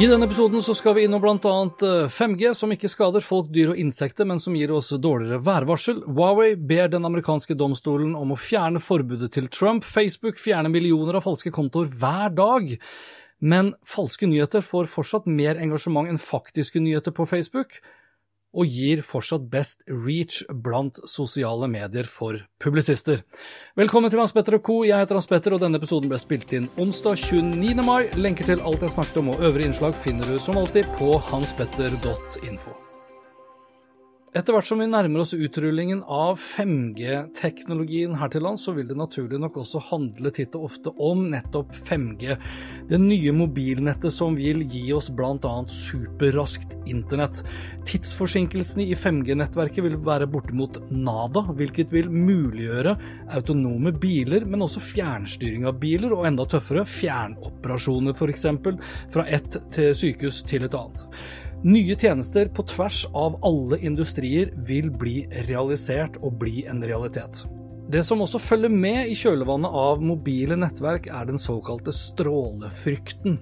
I denne episoden så skal vi innom bl.a. 5G, som ikke skader folk, dyr og insekter, men som gir oss dårligere værvarsel. Huawei ber den amerikanske domstolen om å fjerne forbudet til Trump. Facebook fjerner millioner av falske kontoer hver dag. Men falske nyheter får fortsatt mer engasjement enn faktiske nyheter på Facebook, og gir fortsatt best reach blant sosiale medier for publisister. Velkommen til Hans Petter og co. Jeg heter Hans Petter, og denne episoden ble spilt inn onsdag 29. mai. Lenker til alt jeg snakket om og øvrige innslag finner du som alltid på hanspetter.info. Etter hvert som vi nærmer oss utrullingen av 5G-teknologien her til lands, så vil det naturlig nok også handle titt og ofte om nettopp 5G, det nye mobilnettet som vil gi oss bl.a. superraskt internett. Tidsforsinkelsene i 5G-nettverket vil være bortimot nada, hvilket vil muliggjøre autonome biler, men også fjernstyring av biler, og enda tøffere, fjernoperasjoner f.eks., fra ett sykehus til et annet. Nye tjenester på tvers av alle industrier vil bli realisert og bli en realitet. Det som også følger med i kjølvannet av mobile nettverk, er den såkalte strålefrykten.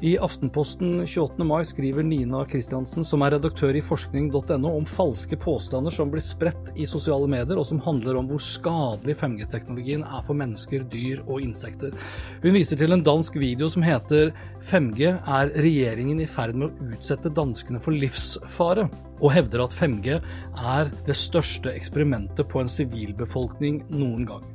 I Aftenposten 28. mai skriver Nina Kristiansen, som er redaktør i forskning.no, om falske påstander som blir spredt i sosiale medier, og som handler om hvor skadelig 5G-teknologien er for mennesker, dyr og insekter. Hun viser til en dansk video som heter 5G er regjeringen i ferd med å utsette danskene for livsfare, og hevder at 5G er det største eksperimentet på en sivilbefolkning noen gang.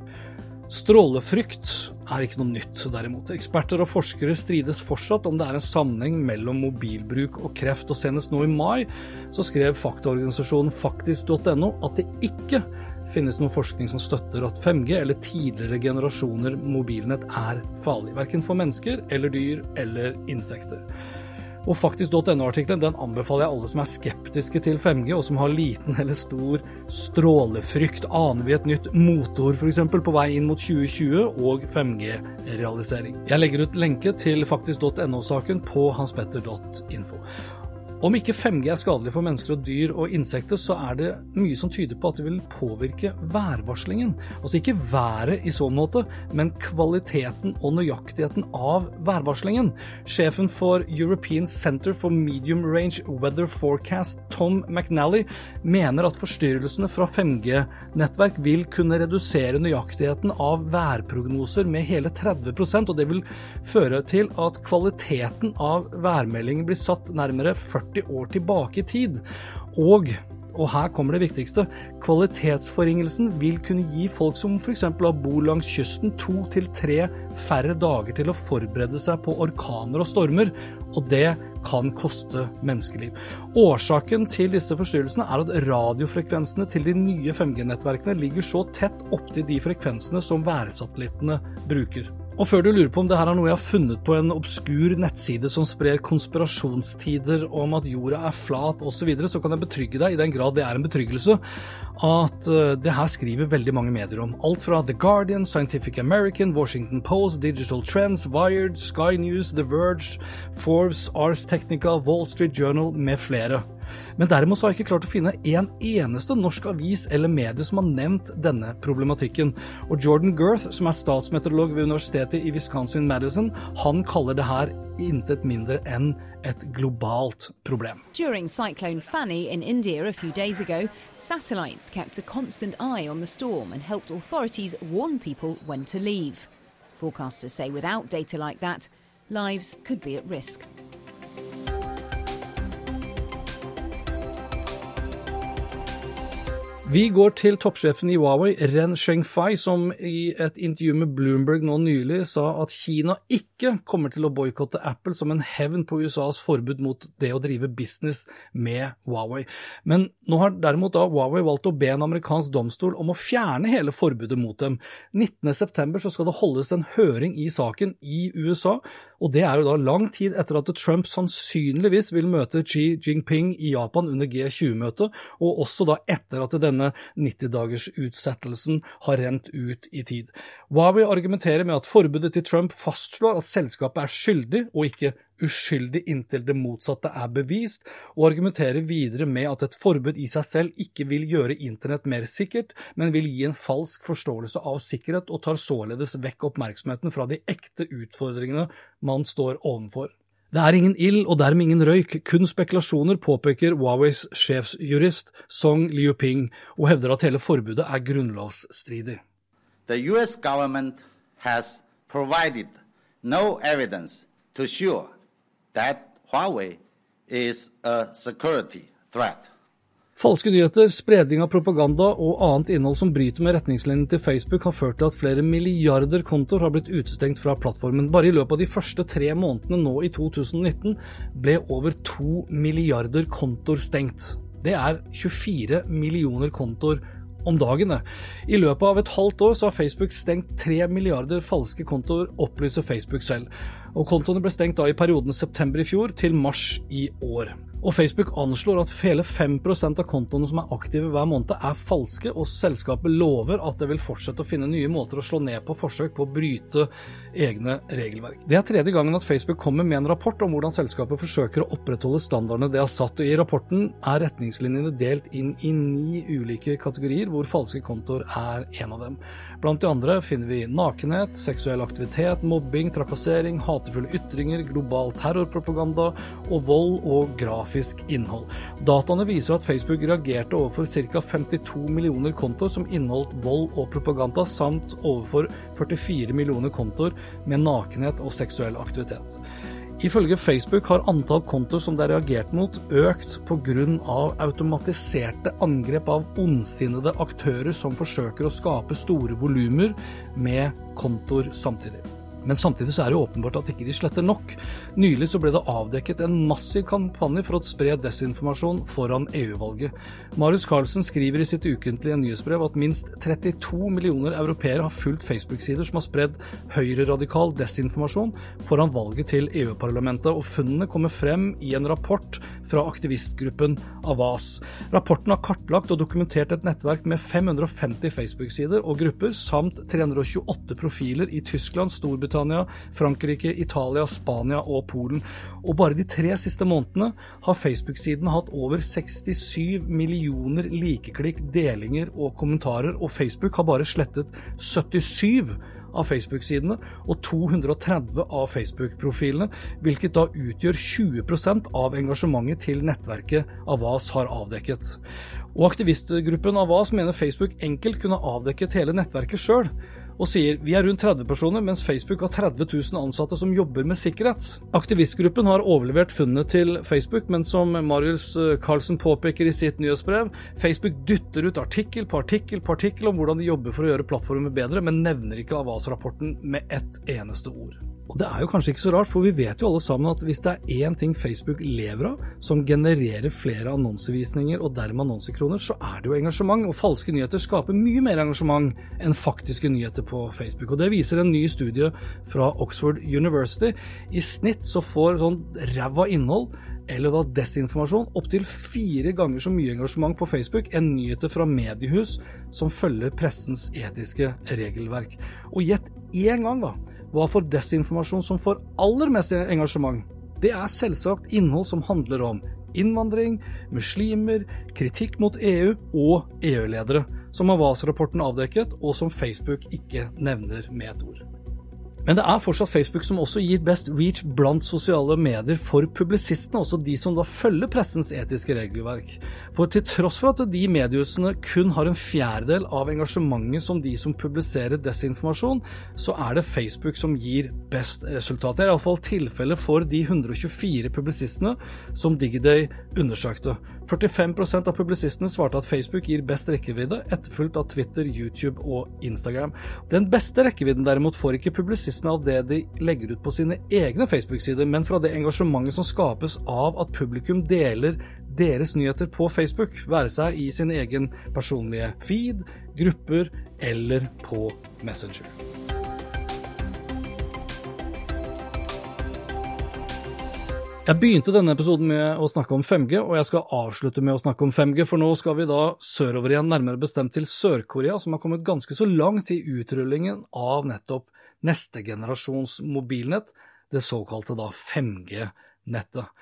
Strålefrykt er ikke noe nytt, derimot. Eksperter og forskere strides fortsatt om det er en sammenheng mellom mobilbruk og kreft, og senest nå i mai så skrev faktaorganisasjonen faktisk.no at det ikke finnes noen forskning som støtter at 5G eller tidligere generasjoner mobilnett er farlig, verken for mennesker eller dyr eller insekter. Og faktisk.no-artikkelen den anbefaler jeg alle som er skeptiske til 5G, og som har liten eller stor strålefrykt. Aner vi et nytt motor f.eks. på vei inn mot 2020 og 5G-realisering? Jeg legger ut lenke til faktisk.no-saken på hanspetter.info. Om ikke 5G er skadelig for mennesker og dyr og insekter, så er det mye som tyder på at det vil påvirke værvarslingen. Altså ikke været i så måte, men kvaliteten og nøyaktigheten av værvarslingen. Sjefen for European Center for Medium Range Weather Forecast, Tom McNally, mener at forstyrrelsene fra 5G-nettverk vil kunne redusere nøyaktigheten av værprognoser med hele 30% og det vil føre til at kvaliteten av værmeldingen blir satt nærmere 40 år tilbake i tid. Og og her kommer det viktigste, kvalitetsforringelsen vil kunne gi folk som f.eks. bor langs kysten to til tre færre dager til å forberede seg på orkaner og stormer, og det kan koste menneskeliv. Årsaken til disse forstyrrelsene er at radiofrekvensene til de nye 5G-nettverkene ligger så tett opptil de frekvensene som værsatellittene bruker. Og før du lurer på om det her er noe jeg har funnet på en obskur nettside som sprer konspirasjonstider om at jorda er flat osv., så, videre, så kan jeg betrygge deg, i den grad det er en betryggelse, at eh, det her skriver veldig mange medier om. Alt fra The Guardian, Scientific American, Washington Post, Digital Trends, Wired, Sky News, The Verge, Forbes, Ars Technica, Wall Street Journal med flere. Men derimot har jeg ikke klart å finne en eneste norsk avis eller medie som har nevnt denne problematikken. Og Jordan Girth, som er statsmeteorolog ved universitetet i Wisconsin-Madison, han kaller det her intet mindre enn et globalt problem. During Cyclone Fanny in India a few days ago, satellites kept a constant eye on the storm and helped authorities warn people when to leave. Forecasters say without data like that, lives could be at risk. Vi går til toppsjefen i Huawei, Ren Shengfei, som i et intervju med Bloomberg nå nylig sa at Kina ikke kommer til å boikotte Apple som en hevn på USAs forbud mot det å drive business med Huawei. Men nå har derimot da Huawei valgt å be en amerikansk domstol om å fjerne hele forbudet mot dem. 19.9 skal det holdes en høring i saken i USA, og det er jo da lang tid etter at Trump sannsynligvis vil møte Xi Jinping i Japan under G20-møtet, og også da etter at denne 90-dagersutsettelsen har rent ut i tid. Huawei argumenterer med at forbudet til Trump fastslår at selskapet er skyldig og ikke uskyldig inntil det motsatte er bevist, og argumenterer videre med at et forbud i seg selv ikke vil gjøre internett mer sikkert, men vil gi en falsk forståelse av sikkerhet, og tar således vekk oppmerksomheten fra de ekte utfordringene man står ovenfor. Det er ingen ild og dermed ingen røyk, kun spekulasjoner, påpeker Huaweis sjefsjurist Song Liuping, og hevder at hele forbudet er grunnlovsstridig. The US government has provided no evidence to show that Huawei is a security threat. Falske nyheter, spredning av propaganda og annet innhold som bryter med retningslinjene til Facebook, har ført til at flere milliarder kontoer har blitt utestengt fra plattformen. Bare i løpet av de første tre månedene nå i 2019 ble over to milliarder kontoer stengt. Det er 24 millioner kontoer om dagen. I løpet av et halvt år så har Facebook stengt tre milliarder falske kontoer, opplyser Facebook selv. Og kontoene ble stengt da i perioden september i fjor til mars i år. Og Facebook anslår at hele 5% av kontoene som er aktive hver måned, er falske, og selskapet lover at det vil fortsette å finne nye måter å slå ned på forsøk på å bryte egne regelverk. Det er tredje gangen at Facebook kommer med en rapport om hvordan selskapet forsøker å opprettholde standardene det har satt. I rapporten er retningslinjene delt inn i ni ulike kategorier, hvor falske kontoer er en av dem. Blant de andre finner vi nakenhet, seksuell aktivitet, mobbing, trakassering, hatefulle ytringer, global terrorpropaganda og vold og grafisk grafisk innhold. Dataene viser at Facebook reagerte overfor ca. 52 millioner kontoer som inneholdt vold og propaganda, samt overfor 44 millioner kontoer med nakenhet og seksuell aktivitet. Ifølge Facebook har antall kontoer som det er reagert mot, økt pga. automatiserte angrep av ondsinnede aktører som forsøker å skape store volumer med kontoer samtidig. Men samtidig så er det åpenbart at ikke de sletter nok. Nylig så ble det avdekket en massiv kampanje for å spre desinformasjon foran EU-valget. Marius Carlsen skriver i sitt ukentlige nyhetsbrev at minst 32 millioner europeere har fulgt Facebook-sider som har spredd høyreradikal desinformasjon foran valget til EU-parlamentet, og funnene kommer frem i en rapport fra aktivistgruppen Avas. Rapporten har kartlagt og dokumentert et nettverk med 550 Facebook-sider og grupper, samt 328 profiler i Tyskland, Storbritannia, Frankrike, Italia, Spania og Polen. Og bare de tre siste månedene har Facebook-siden hatt over 67 millioner likeklikk, delinger og kommentarer, og Facebook har bare slettet 77 av Facebook-sidene og 230 av Facebook-profilene, hvilket da utgjør 20% av engasjementet til nettverket Avas har avdekket. Og aktivistgruppen Avas mener Facebook enkelt kunne avdekket hele nettverket sjøl og sier vi er rundt 30 personer, mens Facebook har 30 000 ansatte som jobber med sikkerhet. Aktivistgruppen har overlevert funnet til Facebook, men som Marius eh, Carlsen påpeker i sitt nyhetsbrev, Facebook dytter ut artikkel på artikkel på artikkel om hvordan de jobber for å gjøre plattformen bedre, men nevner ikke Avas-rapporten med ett eneste ord. Og det er jo kanskje ikke så rart, for vi vet jo alle sammen at hvis det er én ting Facebook lever av, som genererer flere annonsevisninger og dermed annonsekroner, så er det jo engasjement. Og falske nyheter skaper mye mer engasjement enn faktiske nyheter på Facebook. Og det viser en ny studie fra Oxford University. I snitt så får sånn ræva innhold eller da desinformasjon opptil fire ganger så mye engasjement på Facebook enn nyheter fra mediehus som følger pressens etiske regelverk. Og gjett én gang, da hva for desinformasjon som får aller mest engasjement? Det er selvsagt innhold som handler om innvandring, muslimer, kritikk mot EU og EU-ledere, som Avas-rapporten avdekket, og som Facebook ikke nevner med et ord. Men det er fortsatt Facebook som også gir best reach blant sosiale medier for publisistene, også de som da følger pressens etiske regelverk. For til tross for at de mediehusene kun har en fjerdedel av engasjementet som de som publiserer desinformasjon, så er det Facebook som gir best resultat. Det er iallfall tilfellet for de 124 publisistene som Digiday undersøkte. 45% av publisistene svarte at Facebook gir best rekkevidde, etterfulgt av Twitter, YouTube og Instagram. Den beste rekkevidden derimot får ikke publisistene av det de legger ut på sine egne Facebook-sider, men fra det engasjementet som skapes av at publikum deler deres nyheter på Facebook, være seg i sin egen personlige feed, grupper eller på Messenger. Jeg begynte denne episoden med å snakke om 5G, og jeg skal avslutte med å snakke om 5G, for nå skal vi da sørover igjen, nærmere bestemt til Sør-Korea, som har kommet ganske så langt i utrullingen av nettopp neste generasjons mobilnett, det såkalte da 5G-nettet.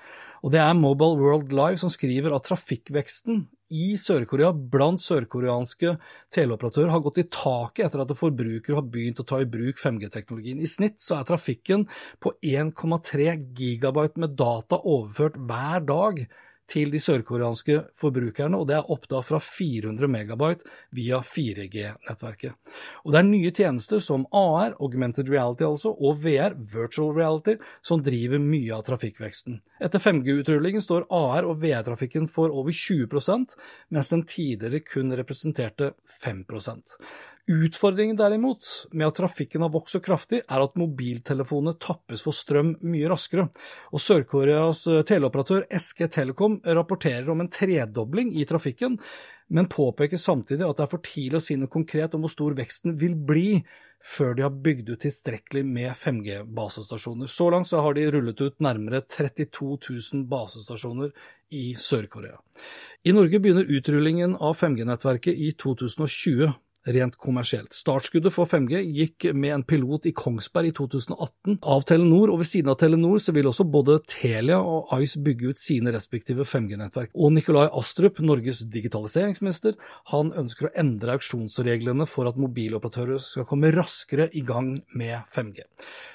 Og det er Mobile World Live som skriver at trafikkveksten i Sør-Korea blant sørkoreanske teleoperatører har gått i taket etter at forbrukere har begynt å ta i bruk 5G-teknologien. I snitt så er trafikken på 1,3 gigabyte med data overført hver dag til de sørkoreanske forbrukerne, og det er opp fra 400 megabyte via 4G-nettverket. Og Det er nye tjenester som AR, augmented reality altså, og VR, virtual reality, som driver mye av trafikkveksten. Etter 5G-utrullingen står AR- og VR-trafikken for over 20 mens den tidligere kun representerte 5 Utfordringen derimot med at trafikken har vokst så kraftig, er at mobiltelefonene tappes for strøm mye raskere. Og Sør-Koreas eh, teleoperatør SK Telekom rapporterer om en tredobling i trafikken, men påpeker samtidig at det er for tidlig å si noe konkret om hvor stor veksten vil bli før de har bygd ut tilstrekkelig med 5G-basestasjoner. Så langt så har de rullet ut nærmere 32 000 basestasjoner i Sør-Korea. I Norge begynner utrullingen av 5G-nettverket i 2020 rent kommersielt. Startskuddet for 5G gikk med en pilot i Kongsberg i 2018 av Telenor, og ved siden av Telenor så vil også både Telia og Ice bygge ut sine respektive 5G-nettverk. Og Nikolai Astrup, Norges digitaliseringsminister, han ønsker å endre auksjonsreglene for at mobiloperatører skal komme raskere i gang med 5G.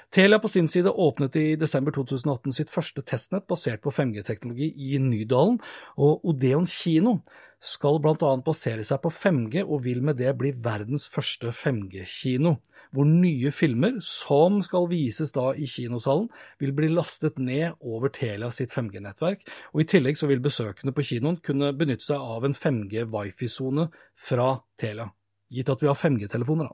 Telia på sin side åpnet i desember 2018 sitt første testnett basert på 5G-teknologi i Nydalen, og Odeon kino skal bl.a. basere seg på 5G og vil med det bli verdens første 5G-kino, hvor nye filmer, som skal vises da i kinosalen, vil bli lastet ned over Telia sitt 5G-nettverk, og i tillegg så vil besøkende på kinoen kunne benytte seg av en 5G wifi-sone fra Telia gitt at vi har 5G-telefoner.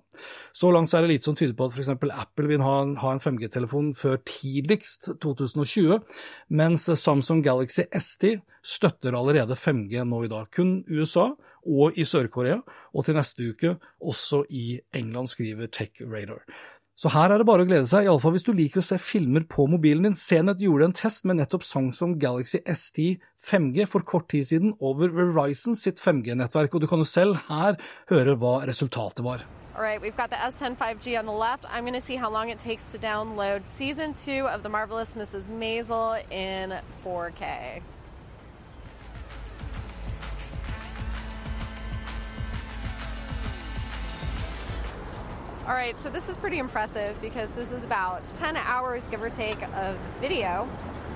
Så langt så er det lite som tyder på at f.eks. Apple vil ha en, en 5G-telefon før tidligst 2020, mens Samsung Galaxy ST støtter allerede 5G nå i dag. Kun USA og i Sør-Korea, og til neste uke også i England, skriver Tech Radar. Så her er det bare å glede seg, iallfall hvis du liker å se filmer på mobilen din. Cnet gjorde en test med nettopp Samsung Galaxy S10 5G for kort tid siden over Verizon sitt 5G-nettverk, og du kan jo selv her høre hva resultatet var. All right, we've got the S10 5G on the left. I'm going to see how long it takes to download season two of The Marvelous Mrs. Maisel in 4K. All right, so this is pretty impressive because this is about 10 hours, give or take, of video,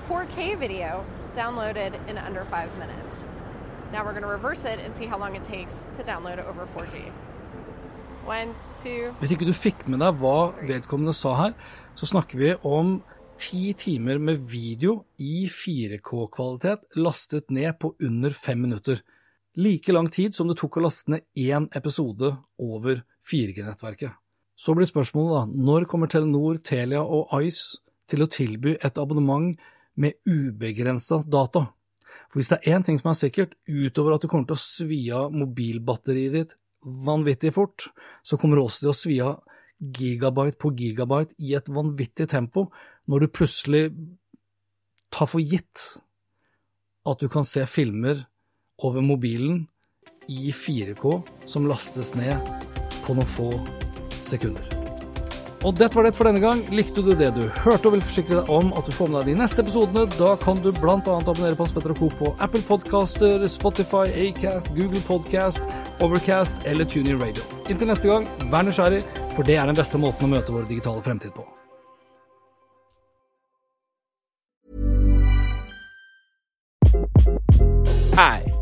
4K video, downloaded in under five minutes. Now we're going to reverse it and see how long it takes to download over 4G. One, two, Hvis ikke du fikk med deg hva vedkommende sa her, så snakker vi om ti timer med video i 4K-kvalitet lastet ned på under fem minutter. Like lang tid som det tok å laste ned én episode over 4G-nettverket. Så blir spørsmålet da, når kommer Telenor, Telia og Ice til å tilby et abonnement med ubegrensa data? For hvis det er én ting som er sikkert, utover at du kommer til å svi av mobilbatteriet ditt vanvittig fort, så kommer du også til å svi av gigabyte på gigabyte i et vanvittig tempo når du plutselig tar for gitt at du kan se filmer over mobilen i 4K som lastes ned på noen få sekunder. Og dette var det for denne gang. Likte du det du hørte og vil forsikre deg om at du får med deg de neste episodene, da kan du bl.a. abonnere på Spetter Co. på Apple Podcaster, Spotify, Acast, Google Podcast, Overcast eller TuneIn Radio. Inntil neste gang, vær nysgjerrig, for det er den beste måten å møte vår digitale fremtid på. Hi,